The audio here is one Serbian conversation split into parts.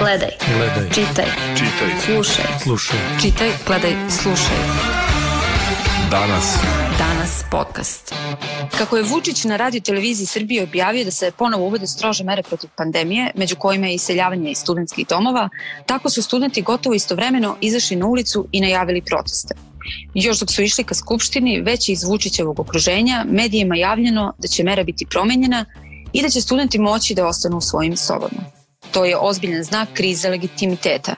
Gledaj. Gledaj. Čitaj. Čitaj. Slušaj. Slušaj. Čitaj, gledaj, slušaj. Danas. Danas podcast. Kako je Vučić na radio televiziji Srbije objavio da se ponovo uvode strože mere protiv pandemije, među kojima je iseljavanje iz studentskih domova, tako su studenti gotovo istovremeno izašli na ulicu i najavili proteste. Još dok su išli ka Skupštini, već iz Vučićevog okruženja, medijima javljeno da će mera biti promenjena i da će studenti moći da ostanu u svojim sobama. To je ozbiljan znak krize legitimiteta.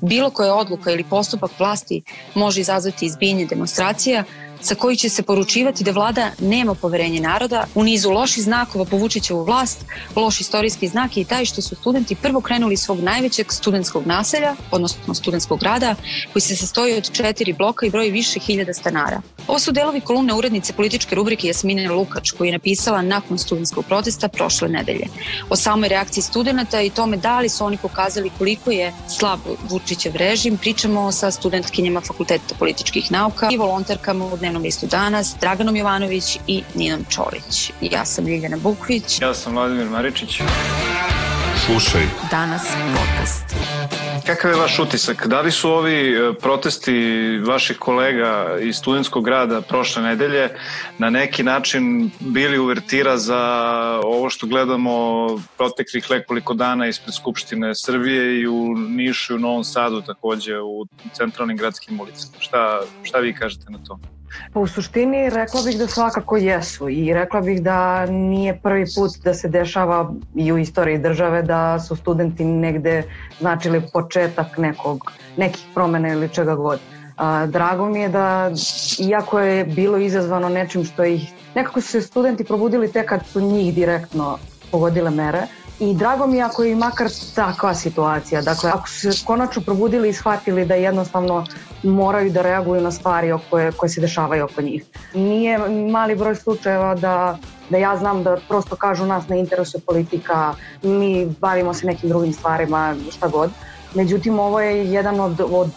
Bilo koja odluka ili postupak vlasti može izazvati izbijenje demonstracija, sa koji će se poručivati da vlada nema poverenje naroda. U nizu loših znakova po Vučićevu vlast, loš istorijski znak je i taj što su studenti prvo krenuli svog najvećeg studentskog naselja, odnosno studentskog grada, koji se sastoji od četiri bloka i broji više hiljada stanara. Ovo su delovi kolumne urednice političke rubrike Jasmine Lukač, koju je napisala nakon studentskog protesta prošle nedelje. O samoj reakciji studenta i tome da li su oni pokazali koliko je slab Vučićev režim, pričamo sa studentkinjama Fakulteta političkih nauka i volonterkama u dnevnom listu danas, Draganom Jovanović i Ninom Čolić. Ja sam Ljiljana Bukvić. Ja sam Vladimir Maričić. Slušaj. Danas podcast. Kakav je vaš utisak? Da li su ovi e, protesti vaših kolega iz studentskog grada prošle nedelje na neki način bili uvertira za ovo što gledamo proteklih nekoliko dana ispred Skupštine Srbije i u Nišu i u Novom Sadu takođe u centralnim gradskim ulicama? Šta, šta vi kažete na to? Pa u suštini rekla bih da svakako jesu i rekla bih da nije prvi put da se dešava i u istoriji države da su studenti negde značili početak nekog, nekih promena ili čega god. A, drago mi je da, iako je bilo izazvano nečim što ih, nekako su se studenti probudili tek kad su njih direktno pogodile mere, I drago mi ako je makar takva situacija. Dakle, ako su se konačno probudili i shvatili da jednostavno moraju da reaguju na stvari koje, koje se dešavaju oko njih. Nije mali broj slučajeva da, da ja znam da prosto kažu nas ne interesuje politika, mi bavimo se nekim drugim stvarima, šta god. Međutim, ovo je jedan od, od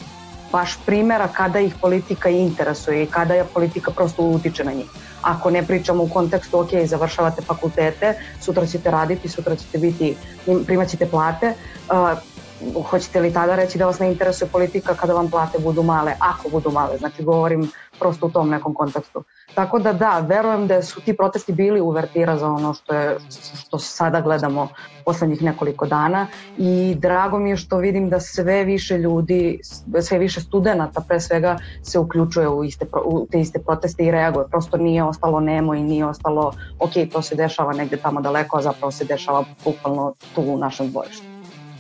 baš primera kada ih politika interesuje i kada je politika prosto utiče na njih. Ako ne pričamo u kontekstu, ok, završavate fakultete, sutra ćete raditi, sutra ćete biti, primat ćete plate, hoćete li tada reći da vas ne interesuje politika kada vam plate budu male, ako budu male, znači govorim prosto u tom nekom kontekstu. Tako da da, verujem da su ti protesti bili uvertira za ono što, je, što sada gledamo poslednjih nekoliko dana i drago mi je što vidim da sve više ljudi, sve više studenta pre svega se uključuje u, iste, u te iste proteste i reaguje. Prosto nije ostalo nemo i nije ostalo ok, to se dešava negde tamo daleko, a zapravo se dešava bukvalno tu u našem dvorištu.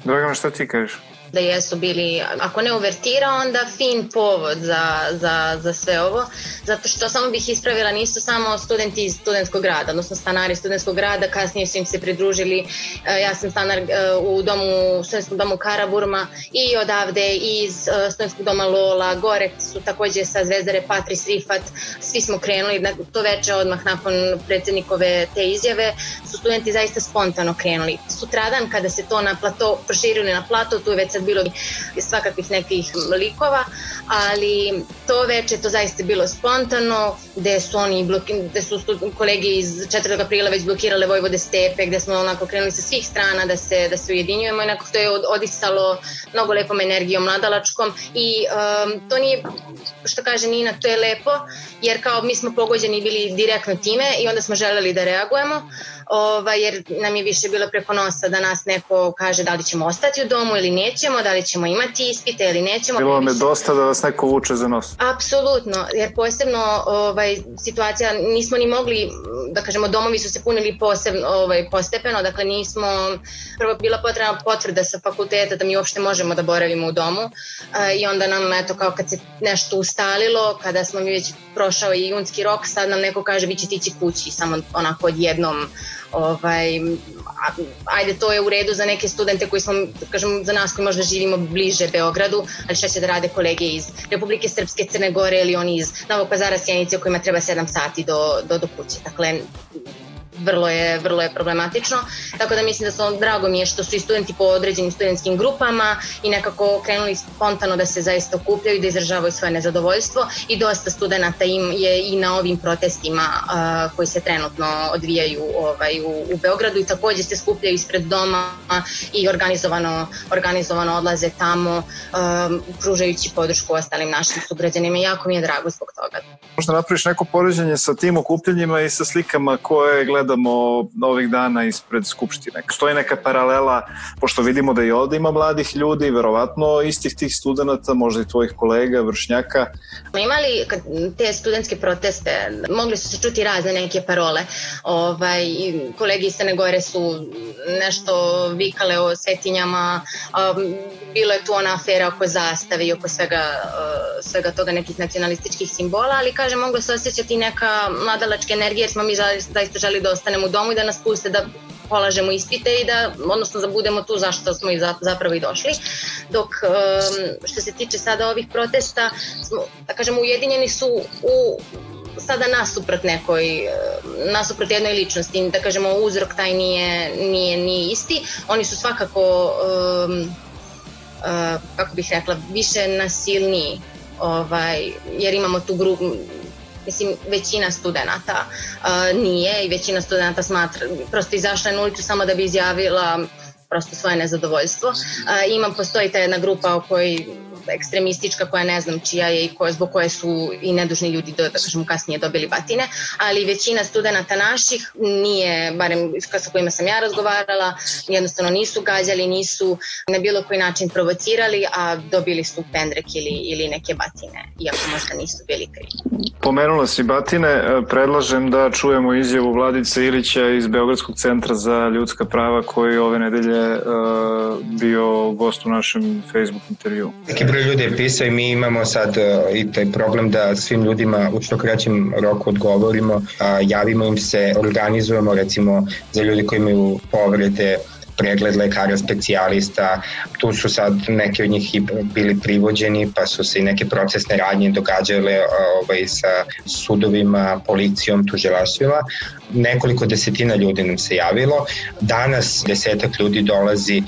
Dragana, šta ti kažeš? Da jesu bili, ako ne uvertira, onda fin povod za, za, za sve ovo, zato što samo bih ispravila, nisu samo studenti iz studentskog grada, odnosno stanari studentskog grada, kasnije su im se pridružili, e, ja sam stanar e, u domu, studentskom domu Karaburma i odavde iz e, studentskog doma Lola, gore su takođe sa Zvezdare Patris Rifat, svi smo krenuli, to veče odmah nakon predsednikove te izjave, su studenti zaista spontano krenuli. Sutradan kada se to na plato, proširili na plato, tu je već bilo svakakvih nekih likova, ali to veče to zaista bilo spontano, gde su oni bloki, gde su kolege iz 4. aprila već blokirale Vojvode Stepe, gde smo onako krenuli sa svih strana da se, da se ujedinjujemo i nekako to je odisalo mnogo lepom energijom mladalačkom i um, to nije, što kaže Nina, to je lepo, jer kao mi smo pogođeni bili direktno time i onda smo želeli da reagujemo, ovaj, jer nam je više bilo preko nosa da nas neko kaže da li ćemo ostati u domu ili nećemo, da li ćemo imati ispite ili nećemo. Bilo vam je dosta da vas neko vuče za nos. Apsolutno, jer posebno ovaj, situacija, nismo ni mogli, da kažemo, domovi su se punili posebno, ovaj, postepeno, dakle nismo, prvo bila potrebna potvrda sa fakulteta da mi uopšte možemo da boravimo u domu a, i onda nam, eto, kao kad se nešto ustalilo, kada smo mi već prošao i junski rok, sad nam neko kaže vi ćete ići kući, samo onako odjednom ovaj, ajde to je u redu za neke studente koji smo, kažem, za nas koji možda živimo bliže Beogradu, ali šta će da rade kolege iz Republike Srpske, Crne Gore ili oni iz Novog Pazara, Sjenice kojima treba 7 sati do, do, do kuće. Dakle, vrlo je, vrlo je problematično. Tako da mislim da su drago mi je što su i studenti po određenim studentskim grupama i nekako krenuli spontano da se zaista okupljaju i da izražavaju svoje nezadovoljstvo i dosta studenta im je i na ovim protestima uh, koji se trenutno odvijaju ovaj, u, u Beogradu i takođe se skupljaju ispred doma i organizovano, organizovano odlaze tamo um, pružajući podršku ostalim našim sugrađanima i jako mi je drago zbog toga. Možda napraviš neko poređenje sa tim okupljenjima i sa slikama koje gledamo ovih dana ispred Skupštine. Stoji neka paralela, pošto vidimo da i ovde ima mladih ljudi, verovatno istih tih studenta, možda i tvojih kolega, vršnjaka. Imali te studentske proteste, mogli su se čuti razne neke parole. Ovaj, kolegi iz Crne Gore su nešto vikale o svetinjama, um, bilo je tu ona afera oko zastave i oko svega, uh, svega toga nekih nacionalističkih simbola, ali kažem, moglo se osjećati neka mladalačka energija jer smo mi zaista želi da ostanemo u domu i da nas puste da polažemo ispite i da, odnosno da budemo tu zašto smo i zapravo i došli. Dok um, što se tiče sada ovih protesta, smo, da kažemo, ujedinjeni su u sada nasuprot nekoj, nasuprot jednoj ličnosti, da kažemo uzrok taj nije, nije, nije isti. Oni su svakako, um, uh, kako bih rekla, više nasilniji, ovaj, jer imamo tu grupu, mislim, većina studenta uh, nije i većina studenta smatra, prosto izašla na ulicu samo da bi izjavila prosto svoje nezadovoljstvo. Uh, ima, postoji ta jedna grupa o kojoj ekstremistička koja ne znam čija je i koja, zbog koje su i nedužni ljudi do, da kažemo kasnije dobili batine, ali većina studenta naših nije, barem sa kojima sam ja razgovarala, jednostavno nisu gađali, nisu na bilo koji način provocirali, a dobili su pendrek ili, ili neke batine, iako možda nisu bili krivi. Pomenula si batine, e, predlažem da čujemo izjavu Vladice Ilića iz Beogradskog centra za ljudska prava koji ove nedelje uh, bio gost u našem Facebook intervju. Neki broj ljudi je pisao i mi imamo sad uh, i taj problem da svim ljudima u što kraćem roku odgovorimo, javimo im se, organizujemo recimo za ljudi koji imaju povrede pregled lekara specijalista, tu su sad neki od njih i bili privođeni, pa su se i neke procesne radnje događale ovaj, sa sudovima, policijom, tužilaštvima. Nekoliko desetina ljudi nam se javilo. Danas desetak ljudi dolazi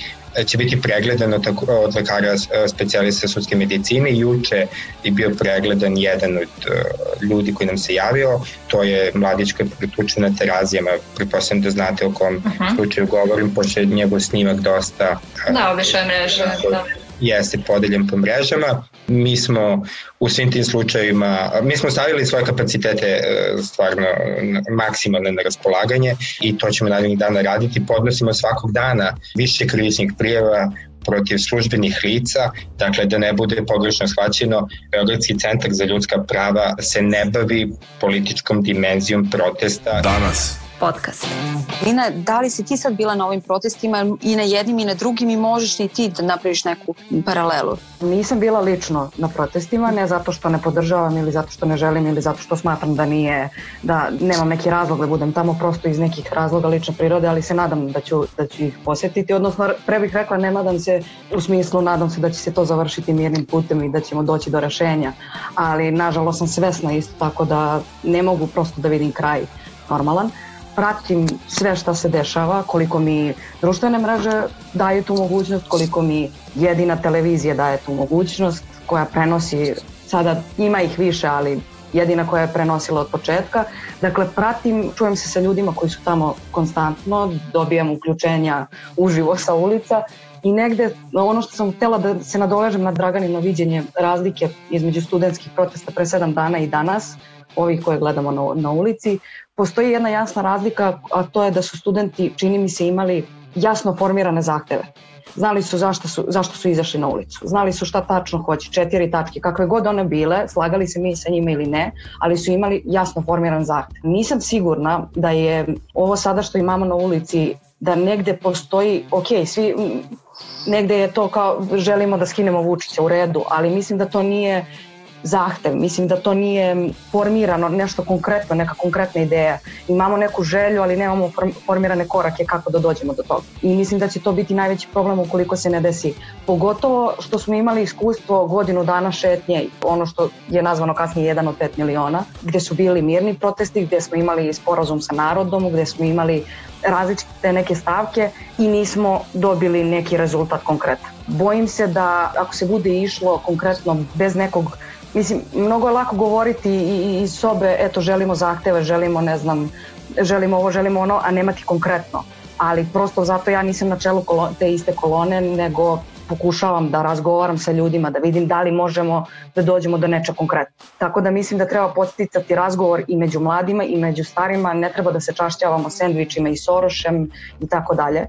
će biti pregledan od, od lekara specijalista sudske medicine. Juče je bio pregledan jedan od uh, ljudi koji nam se javio, to je mladić koji je pritučen na terazijama, pretpostavljam da znate o kom uh -huh. slučaju govorim, pošto je njegov snimak dosta... Da, obišao je mreža, da jeste podeljen po mrežama. Mi smo u svim tim slučajevima, mi smo stavili svoje kapacitete e, stvarno maksimalne na raspolaganje i to ćemo narednih dana raditi. Podnosimo svakog dana više krivičnih prijeva protiv službenih lica, dakle da ne bude pogrešno shvaćeno, Beogradski centar za ljudska prava se ne bavi političkom dimenzijom protesta. Danas podcast. Ina, da li si ti sad bila na ovim protestima i na jednim i na drugim i možeš li ti da napraviš neku paralelu? Nisam bila lično na protestima, ne zato što ne podržavam ili zato što ne želim ili zato što smatram da nije, da nemam neki razlog da budem tamo prosto iz nekih razloga lične prirode, ali se nadam da ću, da ću ih posetiti, odnosno pre bih rekla ne nadam se u smislu nadam se da će se to završiti mirnim putem i da ćemo doći do rešenja, ali nažalost sam svesna isto tako da ne mogu prosto da vidim kraj normalan pratim sve šta se dešava, koliko mi društvene mreže daju tu mogućnost, koliko mi jedina televizija daje tu mogućnost koja prenosi, sada ima ih više, ali jedina koja je prenosila od početka. Dakle, pratim, čujem se sa ljudima koji su tamo konstantno, dobijam uključenja uživo sa ulica i negde ono što sam htela da se nadovežem na Draganino viđenje razlike između studentskih protesta pre sedam dana i danas, ovih koje gledamo na, na ulici, postoji jedna jasna razlika, a to je da su studenti, čini mi se, imali jasno formirane zahteve. Znali su zašto su, zašto su izašli na ulicu. Znali su šta tačno hoće, četiri tačke, kakve god one bile, slagali se mi sa njima ili ne, ali su imali jasno formiran zahtev. Nisam sigurna da je ovo sada što imamo na ulici, da negde postoji, ok, svi, negde je to kao želimo da skinemo Vučića u redu, ali mislim da to nije zahtev. Mislim da to nije formirano nešto konkretno, neka konkretna ideja. Imamo neku želju, ali nemamo formirane korake kako da dođemo do toga. I mislim da će to biti najveći problem ukoliko se ne desi. Pogotovo što smo imali iskustvo godinu dana šetnje, ono što je nazvano kasnije jedan od 5 miliona, gde su bili mirni protesti, gde smo imali sporazum sa narodom, gde smo imali različite neke stavke i nismo dobili neki rezultat konkretan. Bojim se da ako se bude išlo konkretno bez nekog Mislim, mnogo je lako govoriti iz sobe, eto, želimo zahteve, želimo, ne znam, želimo ovo, želimo ono, a nemati konkretno. Ali prosto zato ja nisam na čelu te iste kolone, nego pokušavam da razgovaram sa ljudima, da vidim da li možemo da dođemo do nečeg konkretno. Tako da mislim da treba podsticati razgovor i među mladima i među starima, ne treba da se čašćavamo sendvičima i Sorošem i tako dalje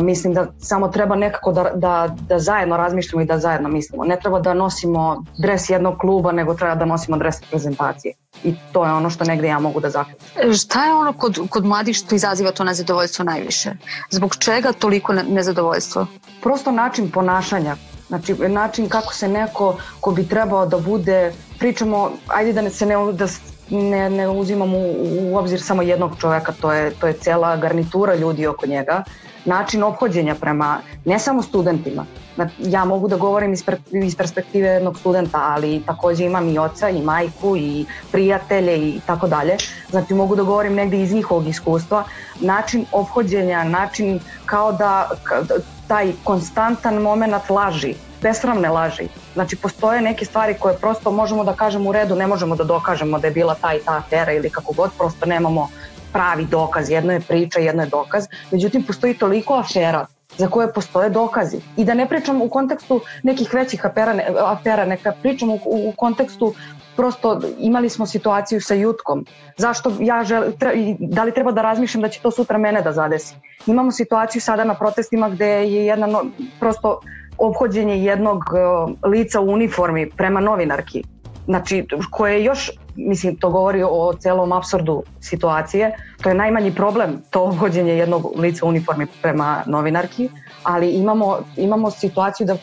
mislim da samo treba nekako da, da, da zajedno razmišljamo i da zajedno mislimo. Ne treba da nosimo dres jednog kluba, nego treba da nosimo dres reprezentacije. I to je ono što negde ja mogu da zaključim. Šta je ono kod, kod mladih što izaziva to nezadovoljstvo najviše? Zbog čega toliko nezadovoljstvo? Prosto način ponašanja. Znači, način kako se neko ko bi trebao da bude, pričamo, ajde da ne, se ne, da ne, ne uzimamo u, u obzir samo jednog čoveka, to je, to je cela garnitura ljudi oko njega način obhođenja prema ne samo studentima. Ja mogu da govorim iz, iz perspektive jednog studenta, ali takođe imam i oca i majku i prijatelje i tako dalje. Znači mogu da govorim negde iz njihovog iskustva. Način obhođenja, način kao da, da taj konstantan moment laži, besramne laži. Znači postoje neke stvari koje prosto možemo da kažemo u redu, ne možemo da dokažemo da je bila ta i ta afera ili kako god, prosto nemamo pravi dokaz, jedno je priča, jedno je dokaz, međutim postoji toliko afera za koje postoje dokazi. I da ne pričam u kontekstu nekih većih afera, afera neka pričam u, u kontekstu prosto imali smo situaciju sa Jutkom. Zašto ja žel, da li treba da razmišljam da će to sutra mene da zadesi? Imamo situaciju sada na protestima gde je jedna no, prosto obhođenje jednog uh, lica u uniformi prema novinarki znači koje je još mislim to govori o celom absurdu situacije to je najmanji problem to obhođenje jednog lica u uniformi prema novinarki ali imamo, imamo situaciju da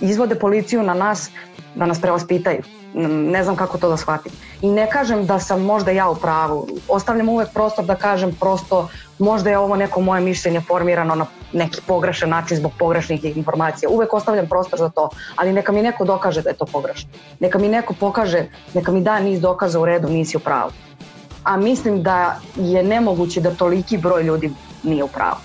izvode policiju na nas da nas prevaspitaju ne znam kako to da shvatim. I ne kažem da sam možda ja u pravu, ostavljam uvek prostor da kažem prosto možda je ovo neko moje mišljenje formirano na neki pogrešan način zbog pogrešnih informacija. Uvek ostavljam prostor za to, ali neka mi neko dokaže da je to pogrešno. Neka mi neko pokaže, neka mi da niz dokaza u redu, nisi u pravu. A mislim da je nemoguće da toliki broj ljudi nije u pravu.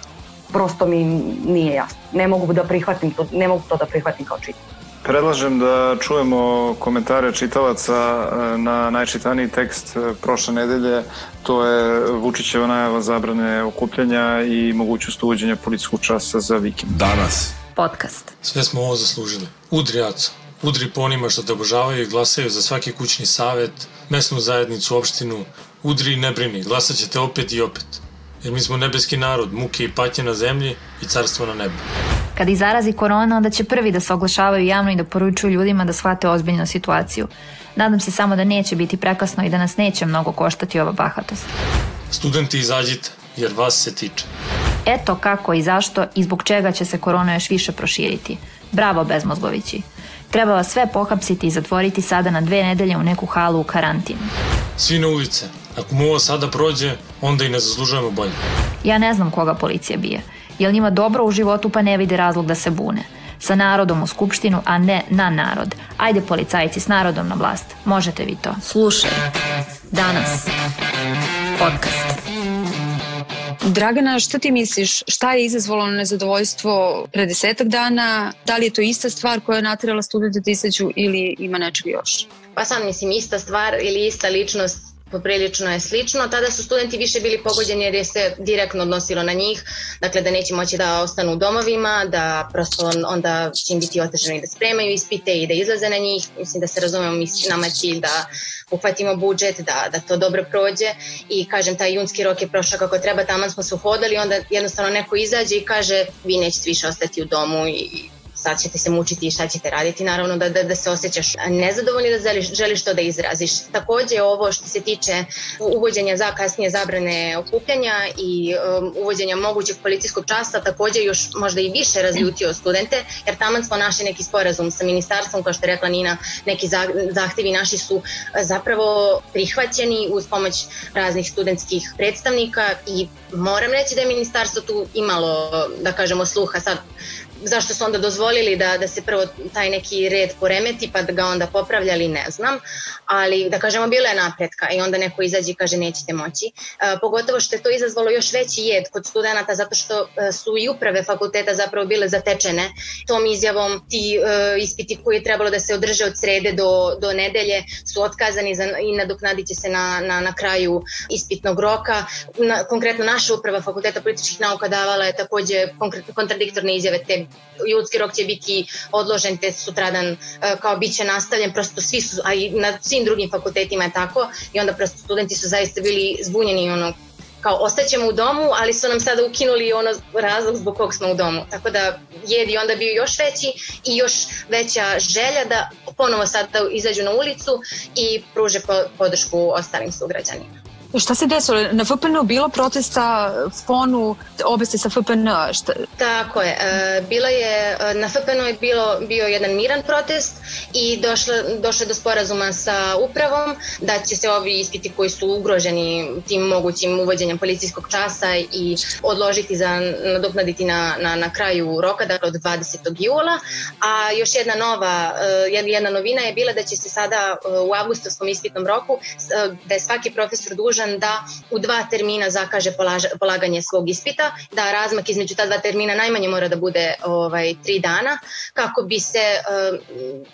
Prosto mi nije jasno. Ne mogu da prihvatim to, ne mogu to da prihvatim kao čitam. Predlažem da čujemo komentare čitalaca e, na najčitaniji tekst e, prošle nedelje. To je Vučićeva najava zabrane okupljanja i mogućnost uvođenja policijskog časa za vikend. Danas. Podcast. Sve smo ovo zaslužili. Udri Aco. Udri po onima što te obožavaju i glasaju za svaki kućni savet, mesnu zajednicu, opštinu. Udri i ne brini, glasat ćete opet i opet. Jer mi smo nebeski narod, muke i patnje na zemlji i carstvo na nebu. Kad ih zarazi korona, onda će prvi da se oglašavaju javno i da poručuju ljudima da shvate ozbiljnu situaciju. Nadam se samo da neće biti prekasno i da nas neće mnogo koštati ova bahatost. Studenti izađite, jer vas se tiče. Eto kako i zašto i zbog čega će se korona još više proširiti. Bravo bezmozgovići. Treba vas sve pohapsiti i zatvoriti sada na dve nedelje u neku halu u karantinu. Svi na ulice. Ako mu ovo sada prođe, onda i ne zaslužujemo bolje. Ja ne znam koga policija bije jer njima dobro u životu pa ne vide razlog da se bune. Sa narodom u skupštinu, a ne na narod. Ajde policajci s narodom na vlast. Možete vi to. Slušaj. Danas. Podcast. Dragana, šta ti misliš? Šta je izazvalo nezadovoljstvo pre desetak dana? Da li je to ista stvar koja je natirala studente da izađu ili ima nečeg još? Pa sad mislim ista stvar ili ista ličnost poprilično je slično. Tada su studenti više bili pogođeni jer je se direktno odnosilo na njih, dakle da neće moći da ostanu u domovima, da prosto onda će im biti otežani da spremaju ispite i da izlaze na njih. Mislim da se razumemo, nama je cilj da uhvatimo budžet, da, da to dobro prođe i kažem, taj junski rok je prošao kako treba, tamo smo se uhodali, onda jednostavno neko izađe i kaže vi nećete više ostati u domu i sad ćete se mučiti i šta ćete raditi, naravno da, da, da se osjećaš nezadovoljni da želiš, želiš to da izraziš. Takođe ovo što se tiče uvođenja za kasnije zabrane okupljanja i um, uvođenja mogućeg policijskog časa takođe još možda i više razljutio studente, jer tamo smo našli neki sporazum sa ministarstvom, kao što je rekla Nina, neki zahtevi naši su zapravo prihvaćeni uz pomoć raznih studentskih predstavnika i moram reći da je ministarstvo tu imalo, da kažemo, sluha sad zašto su onda dozvolili da, da se prvo taj neki red poremeti pa da ga onda popravljali ne znam, ali da kažemo bilo je napretka i onda neko izađe i kaže nećete moći. E, pogotovo što je to izazvalo još veći jed kod studenta zato što e, su i uprave fakulteta zapravo bile zatečene tom izjavom ti e, ispiti koji je trebalo da se održe od srede do, do nedelje su otkazani za, i nadoknadit će se na, na, na kraju ispitnog roka. Na, konkretno naša uprava fakulteta političkih nauka davala je takođe kontradiktorne izjave te ljudski rok će biti odložen te sutradan e, kao bit će nastavljen, prosto svi su, a i na svim drugim fakultetima je tako i onda prosto studenti su zaista bili zbunjeni ono kao ostaćemo u domu, ali su nam sada ukinuli ono razlog zbog kog smo u domu. Tako da jed i onda bio još veći i još veća želja da ponovo sada izađu na ulicu i pruže podršku ostalim sugrađanima. Šta se desilo? Na FPN bilo protesta FONU, obe ste sa FPN? Šta? Tako je. E, bila je, e, na FPN je bilo, bio jedan miran protest i došlo, došlo do sporazuma sa upravom da će se ovi ispiti koji su ugroženi tim mogućim uvođenjem policijskog časa i odložiti za nadoknaditi na, na, na kraju roka, dakle od 20. jula. A još jedna nova, e, jedna novina je bila da će se sada u avgustovskom ispitnom roku, da je svaki profesor dužan dužan da u dva termina zakaže polaganje svog ispita, da razmak između ta dva termina najmanje mora da bude ovaj, tri dana, kako bi se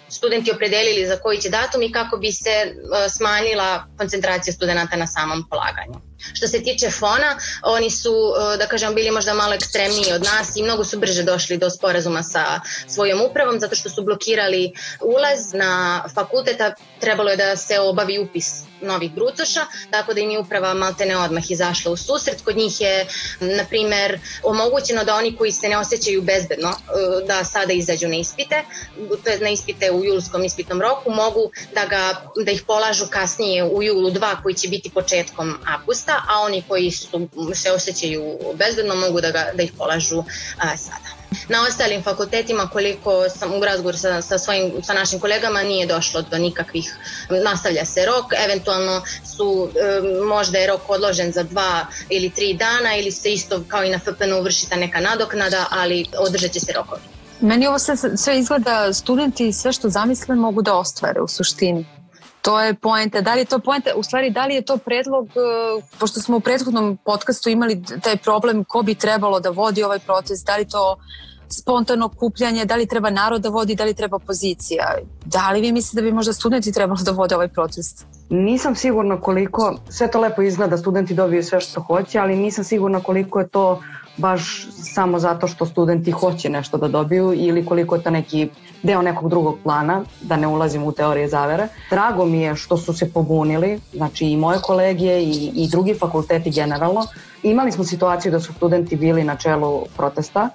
studenti opredelili za koji će datum i kako bi se uh, smanjila koncentracija studenta na samom polaganju. Što se tiče fona, oni su, e, da kažem, bili možda malo ekstremniji od nas i mnogo su brže došli do sporazuma sa svojom upravom zato što su blokirali ulaz na fakulteta, trebalo je da se obavi upis novih brucoša, tako da im je uprava maltene odmah izašla u susret. Kod njih je, na primer, omogućeno da oni koji se ne osjećaju bezbedno e, da sada izađu na ispite, to je na ispite u julskom ispitnom roku, mogu da, ga, da ih polažu kasnije u julu 2 koji će biti početkom avgusta mesta, a oni koji su, se osjećaju bezbedno mogu da, ga, da ih polažu a, sada. Na ostalim fakultetima, koliko sam u razgovoru sa, sa, svojim, sa našim kolegama, nije došlo do nikakvih, nastavlja se rok, eventualno su, e, možda je rok odložen za dva ili tri dana ili se isto kao i na FPN uvrši ta neka nadoknada, ali održat će se rokovi. Meni ovo sve, sve izgleda, studenti sve što zamisle mogu da ostvare u suštini. To je poenta. Da li je to poenta, u stvari da li je to predlog, e, pošto smo u prethodnom podcastu imali taj problem ko bi trebalo da vodi ovaj proces, da li to spontano kupljanje, da li treba narod da vodi, da li treba pozicija. Da li vi mislite da bi možda studenti trebalo da vode ovaj protest? Nisam sigurna koliko, sve to lepo izgleda, da studenti dobiju sve što hoće, ali nisam sigurna koliko je to baš samo zato što studenti hoće nešto da dobiju ili koliko je to neki deo nekog drugog plana, da ne ulazim u teorije zavere. Drago mi je što su se pobunili, znači i moje kolegije i, i drugi fakulteti generalno. Imali smo situaciju da su studenti bili na čelu protesta.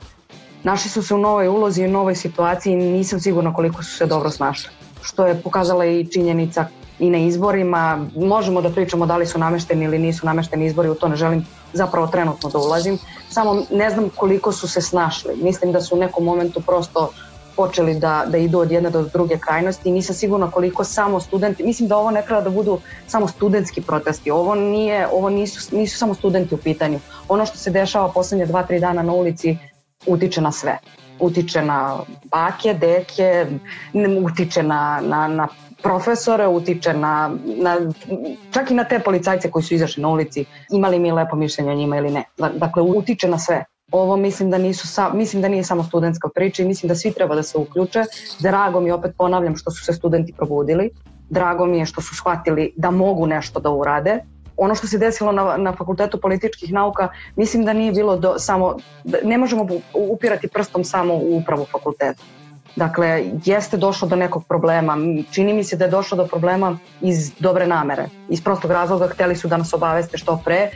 Našli su se u novoj ulozi i novoj situaciji i nisam sigurna koliko su se dobro snašli. Što je pokazala i činjenica i na izborima. Možemo da pričamo da li su namešteni ili nisu namešteni izbori, u to ne želim zapravo trenutno da ulazim. Samo ne znam koliko su se snašli. Mislim da su u nekom momentu prosto počeli da, da idu od jedne do druge krajnosti i nisam sigurna koliko samo studenti, mislim da ovo ne treba da budu samo studentski protesti, ovo, nije, ovo nisu, nisu samo studenti u pitanju. Ono što se dešava poslednje dva, tri dana na ulici utiče na sve. Utiče na bake, deke, utiče na, na, na profesore, utiče na, na, čak i na te policajce koji su izašli na ulici, imali mi lepo mišljenje o njima ili ne. Dakle, utiče na sve. Ovo mislim da, nisu sa, mislim da nije samo studentska priča i mislim da svi treba da se uključe. Drago mi, opet ponavljam, što su se studenti probudili. Drago mi je što su shvatili da mogu nešto da urade. Ono što se desilo na, na Fakultetu političkih nauka, mislim da nije bilo do, samo, da, ne možemo upirati prstom samo u upravu fakulteta Dakle, jeste došlo do nekog problema. Čini mi se da je došlo do problema iz dobre namere. Iz prostog razloga hteli su da nas obaveste što pre.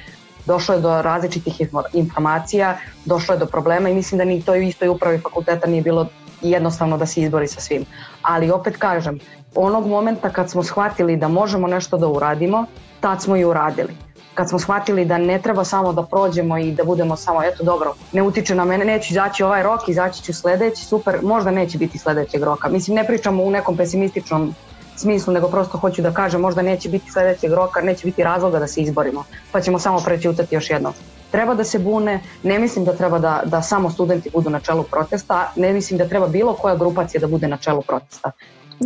Došlo je do različitih informacija, došlo je do problema i mislim da ni toj istoj upravi fakulteta nije bilo jednostavno da se izbori sa svim. Ali opet kažem, onog momenta kad smo shvatili da možemo nešto da uradimo, tad smo i uradili kad smo shvatili da ne treba samo da prođemo i da budemo samo, eto dobro, ne utiče na mene, neću izaći ovaj rok, izaći ću sledeći, super, možda neće biti sledećeg roka. Mislim, ne pričamo u nekom pesimističnom smislu, nego prosto hoću da kažem možda neće biti sledećeg roka, neće biti razloga da se izborimo, pa ćemo samo prećutati još jedno. Treba da se bune, ne mislim da treba da, da samo studenti budu na čelu protesta, ne mislim da treba bilo koja grupacija da bude na čelu protesta.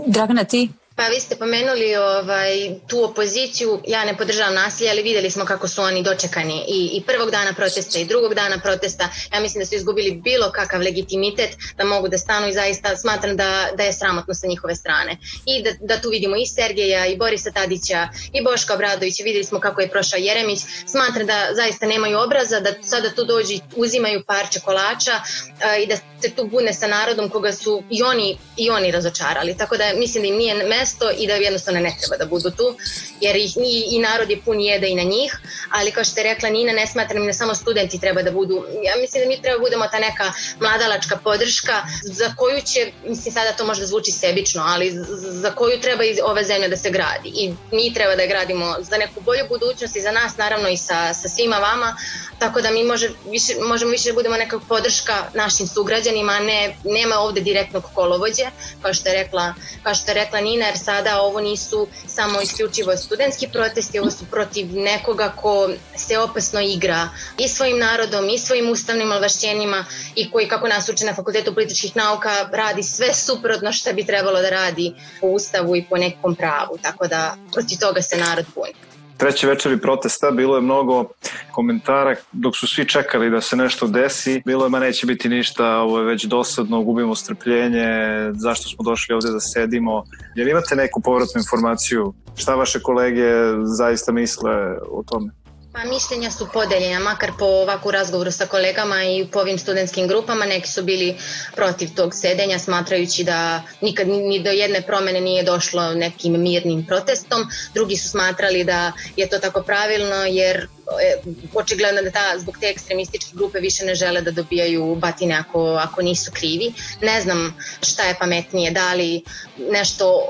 Dragana, ti? Pa vi ste pomenuli ovaj, tu opoziciju, ja ne podržavam nasilje, ali videli smo kako su oni dočekani i, i prvog dana protesta i drugog dana protesta. Ja mislim da su izgubili bilo kakav legitimitet da mogu da stanu i zaista smatram da, da je sramotno sa njihove strane. I da, da tu vidimo i Sergeja, i Borisa Tadića, i Boška Obradovića, videli smo kako je prošao Jeremić. Smatram da zaista nemaju obraza, da sada tu dođu uzimaju parče kolača uh, i da se tu bune sa narodom koga su i oni, i oni razočarali. Tako da mislim da im nije mesto mesto i da jednostavno ne treba da budu tu, jer ih, i, i narod je pun jeda i na njih, ali kao što je rekla Nina, ne smatram da samo studenti treba da budu, ja mislim da mi treba da budemo ta neka mladalačka podrška za koju će, mislim sada to možda zvuči sebično, ali za koju treba i ova zemlja da se gradi. I mi treba da gradimo za neku bolju budućnost i za nas naravno i sa, sa svima vama, tako da mi može, više, možemo više da budemo neka podrška našim sugrađanima, ne, nema ovde direktnog kolovođe, kao što je rekla, kao što je rekla Nina, jer sada ovo nisu samo isključivo studentski protesti, ovo su protiv nekoga ko se opasno igra i svojim narodom i svojim ustavnim ovlašćenjima i koji, kako nas uče na Fakultetu političkih nauka, radi sve suprotno što bi trebalo da radi po ustavu i po nekom pravu, tako da protiv toga se narod puni treće večeri protesta bilo je mnogo komentara dok su svi čekali da se nešto desi. Bilo je ma neće biti ništa, ovo je već dosadno, gubimo strpljenje, zašto smo došli ovde da sedimo. Jel imate neku povratnu informaciju? Šta vaše kolege zaista misle o tome? Pa mišljenja su podeljena, makar po ovakvu razgovoru sa kolegama i po ovim studentskim grupama, neki su bili protiv tog sedenja, smatrajući da nikad ni do jedne promene nije došlo nekim mirnim protestom. Drugi su smatrali da je to tako pravilno, jer očigledno da ta, zbog te ekstremističke grupe više ne žele da dobijaju batine ako, ako nisu krivi. Ne znam šta je pametnije, da li nešto uh,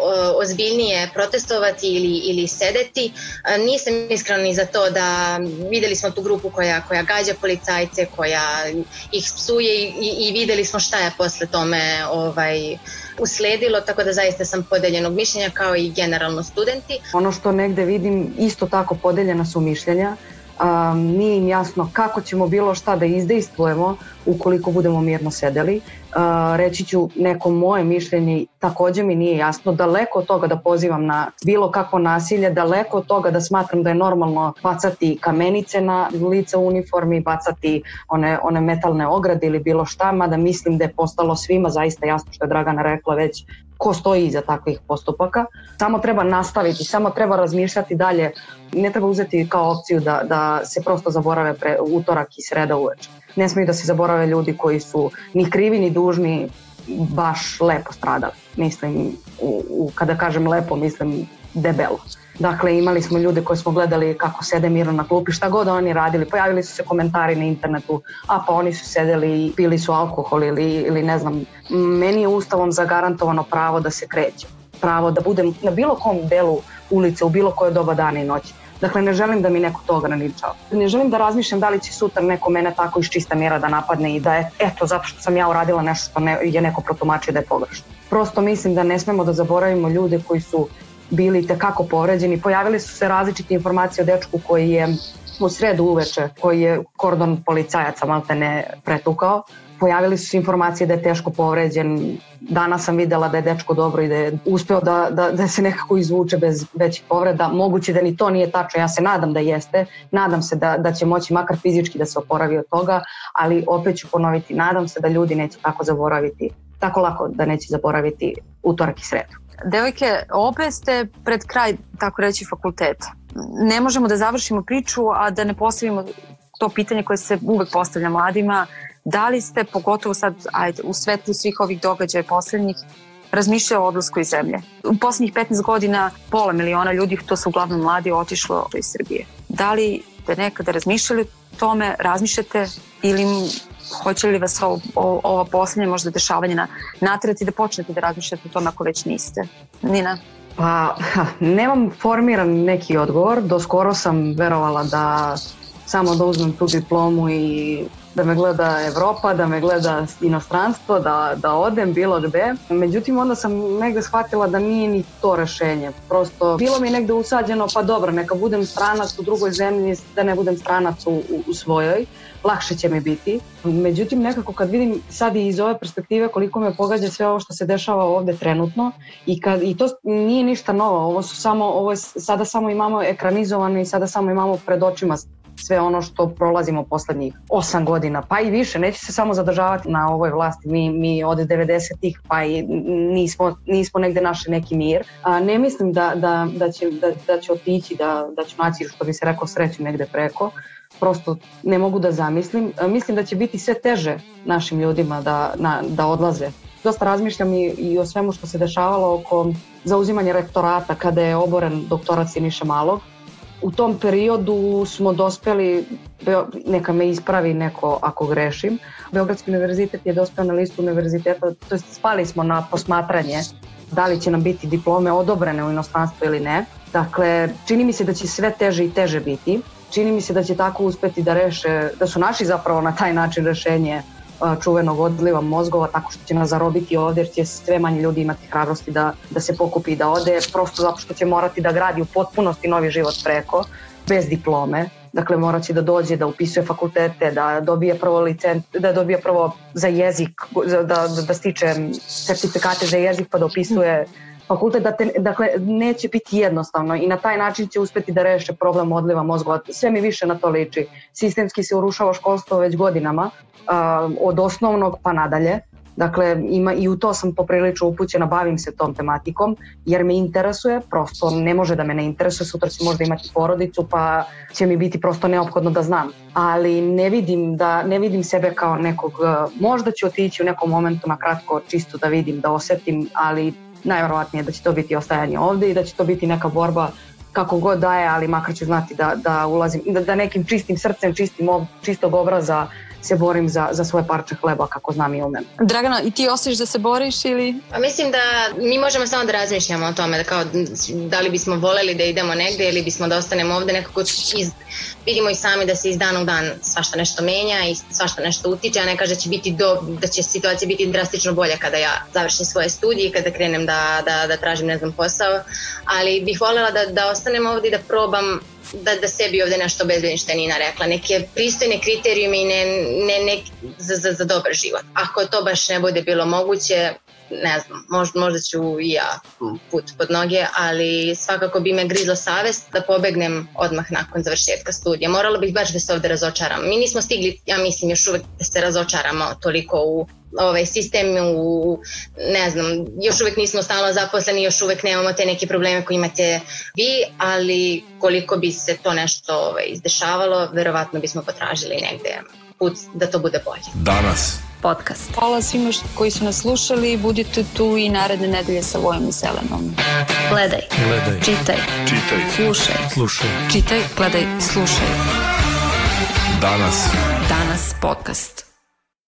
ozbiljnije protestovati ili, ili sedeti. Uh, nisam iskreno ni za to da videli smo tu grupu koja, koja gađa policajce, koja ih psuje i, i videli smo šta je posle tome ovaj, usledilo, tako da zaista sam podeljenog mišljenja kao i generalno studenti. Ono što negde vidim, isto tako podeljena su mišljenja um, nije im jasno kako ćemo bilo šta da izdejstvujemo ukoliko budemo mirno sedeli. Uh, reći ću neko moje mišljenje, takođe mi nije jasno, daleko od toga da pozivam na bilo kakvo nasilje, daleko od toga da smatram da je normalno bacati kamenice na lice u uniformi, bacati one, one metalne ograde ili bilo šta, mada mislim da je postalo svima zaista jasno što je Dragana rekla već ko stoji iza takvih postupaka. Samo treba nastaviti, samo treba razmišljati dalje. Ne treba uzeti kao opciju da, da se prosto zaborave pre, utorak i sreda uveče. Ne smiju da se zaborave ljudi koji su ni krivi ni dužni baš lepo stradali. Mislim, u, u, kada kažem lepo, mislim debelo. Dakle, imali smo ljude koje smo gledali kako sede mirno na klupi, šta god oni radili. Pojavili su se komentari na internetu, a pa oni su sedeli i pili su alkohol ili, ili ne znam. Meni je ustavom zagarantovano pravo da se kreće. Pravo da budem na bilo kom delu ulice, u bilo koje doba dana i noći. Dakle, ne želim da mi neko to ograničava. Ne želim da razmišljam da li će sutra neko mene tako iz čista mjera da napadne i da je, eto, zato što sam ja uradila nešto što ne, je neko protumačio da je pogrešno. Prosto mislim da ne smemo da zaboravimo ljude koji su bili tekako povređeni. Pojavili su se različite informacije o dečku koji je u sredu uveče, koji je kordon policajaca malte ne pretukao. Pojavili su se informacije da je teško povređen. Danas sam videla da je dečko dobro i da je uspeo da, da, da se nekako izvuče bez većih povreda. Moguće da ni to nije tačno, ja se nadam da jeste. Nadam se da, da će moći makar fizički da se oporavi od toga, ali opet ću ponoviti, nadam se da ljudi neće tako zaboraviti, tako lako da neće zaboraviti utorak i sredu. Devojke, obe ste pred kraj, tako reći, fakulteta. Ne možemo da završimo priču, a da ne postavimo to pitanje koje se uvek postavlja mladima. Da li ste, pogotovo sad, ajde, u svetlu svih ovih događaja poslednjih, razmišljao o odlasku iz zemlje. U poslednjih 15 godina pola miliona ljudi, to su uglavnom mladi, otišlo iz Srbije. Da li ste nekada razmišljali o tome, razmišljate ili hoće li vas ovo, ovo, poslednje možda dešavanje na, natrati da počnete da razmišljate o tome ako već niste? Nina? Pa, nemam formiran neki odgovor. Doskoro sam verovala da samo da uzmem tu diplomu i da me gleda Evropa, da me gleda inostranstvo, da, da odem bilo gde. Međutim, onda sam negde shvatila da nije ni to rešenje. Prosto, bilo mi negde usađeno, pa dobro, neka budem stranac u drugoj zemlji, da ne budem stranac u, u, svojoj lakše će mi biti. Međutim, nekako kad vidim sad i iz ove perspektive koliko me pogađa sve ovo što se dešava ovde trenutno i, kad, i to nije ništa novo, ovo su samo, ovo je, sada samo imamo ekranizovano i sada samo imamo pred očima sve ono što prolazimo poslednjih 8 godina, pa i više, neće se samo zadržavati na ovoj vlasti, mi, mi od 90-ih pa i nismo, nismo negde našli neki mir. A, ne mislim da, da, da, će, da, da će otići, da, da ću naći, što bi se rekao, sreću negde preko, prosto ne mogu da zamislim. Mislim da će biti sve teže našim ljudima da, na, da odlaze. Dosta razmišljam i, i o svemu što se dešavalo oko zauzimanja rektorata kada je oboren doktorat Siniša Malog u tom periodu smo dospeli, neka me ispravi neko ako grešim, Beogradski univerzitet je dospeo na listu univerziteta, to jest spali smo na posmatranje da li će nam biti diplome odobrene u inostranstvu ili ne. Dakle, čini mi se da će sve teže i teže biti. Čini mi se da će tako uspeti da reše, da su naši zapravo na taj način rešenje čuvenog odliva mozgova tako što će nas zarobiti ovde jer će sve manje ljudi imati hrabrosti da, da se pokupi i da ode prosto zato što će morati da gradi u potpunosti novi život preko bez diplome. Dakle morat će da dođe da upisuje fakultete da dobije prvo licent da dobije prvo za jezik da, da, da stiče certifikate za jezik pa da upisuje fakultet, da te, dakle, neće biti jednostavno i na taj način će uspeti da reše problem odliva mozgova. Sve mi više na to liči. Sistemski se urušava školstvo već godinama, od osnovnog pa nadalje. Dakle, ima, i u to sam poprilično upućena, bavim se tom tematikom, jer me interesuje, prosto ne može da me ne interesuje, sutra ću možda imati porodicu, pa će mi biti prosto neophodno da znam. Ali ne vidim, da, ne vidim sebe kao nekog, možda ću otići u nekom momentu na kratko čisto da vidim, da osetim, ali najverovatnije da će to biti ostajanje ovde i da će to biti neka borba kako god daje, ali makar ću znati da, da ulazim, da, da nekim čistim srcem, čistim, čistog obraza se borim za, za svoje parče hleba kako znam i umem. Dragana, i ti osjećaš da se boriš ili? Pa mislim da mi možemo samo da razmišljamo o tome, da, kao, da li bismo voleli da idemo negde ili bismo da ostanemo ovde, nekako iz, vidimo i sami da se iz dana u dan svašta nešto menja i svašta nešto utiče, a ne kaže da će, biti do, da će situacija biti drastično bolja kada ja završim svoje studije i kada krenem da, da, da tražim, ne znam, posao, ali bih volela da, da ostanem ovde i da probam da, da sebi ovde nešto obezbedim Nina rekla, neke pristojne kriterijume i ne, ne, ne, za, za, za dobar život. Ako to baš ne bude bilo moguće, ne znam, možda, možda ću i ja put pod noge, ali svakako bi me grizla savest da pobegnem odmah nakon završetka studija. Morala bih baš da se ovde razočaram. Mi nismo stigli, ja mislim, još uvek da se razočaramo toliko u ovaj sistem u, ne znam, još uvek nismo stalno zaposleni, još uvek nemamo te neke probleme koje imate vi, ali koliko bi se to nešto ovaj, izdešavalo, verovatno bismo potražili negde put da to bude bolje. Danas. Podcast. Hvala svima koji su nas slušali, budite tu i naredne nedelje sa Vojom i Selenom. Gledaj. Gledaj. Čitaj. Čitaj. Slušaj. Slušaj. Čitaj, gledaj, slušaj. Danas. Danas podcast.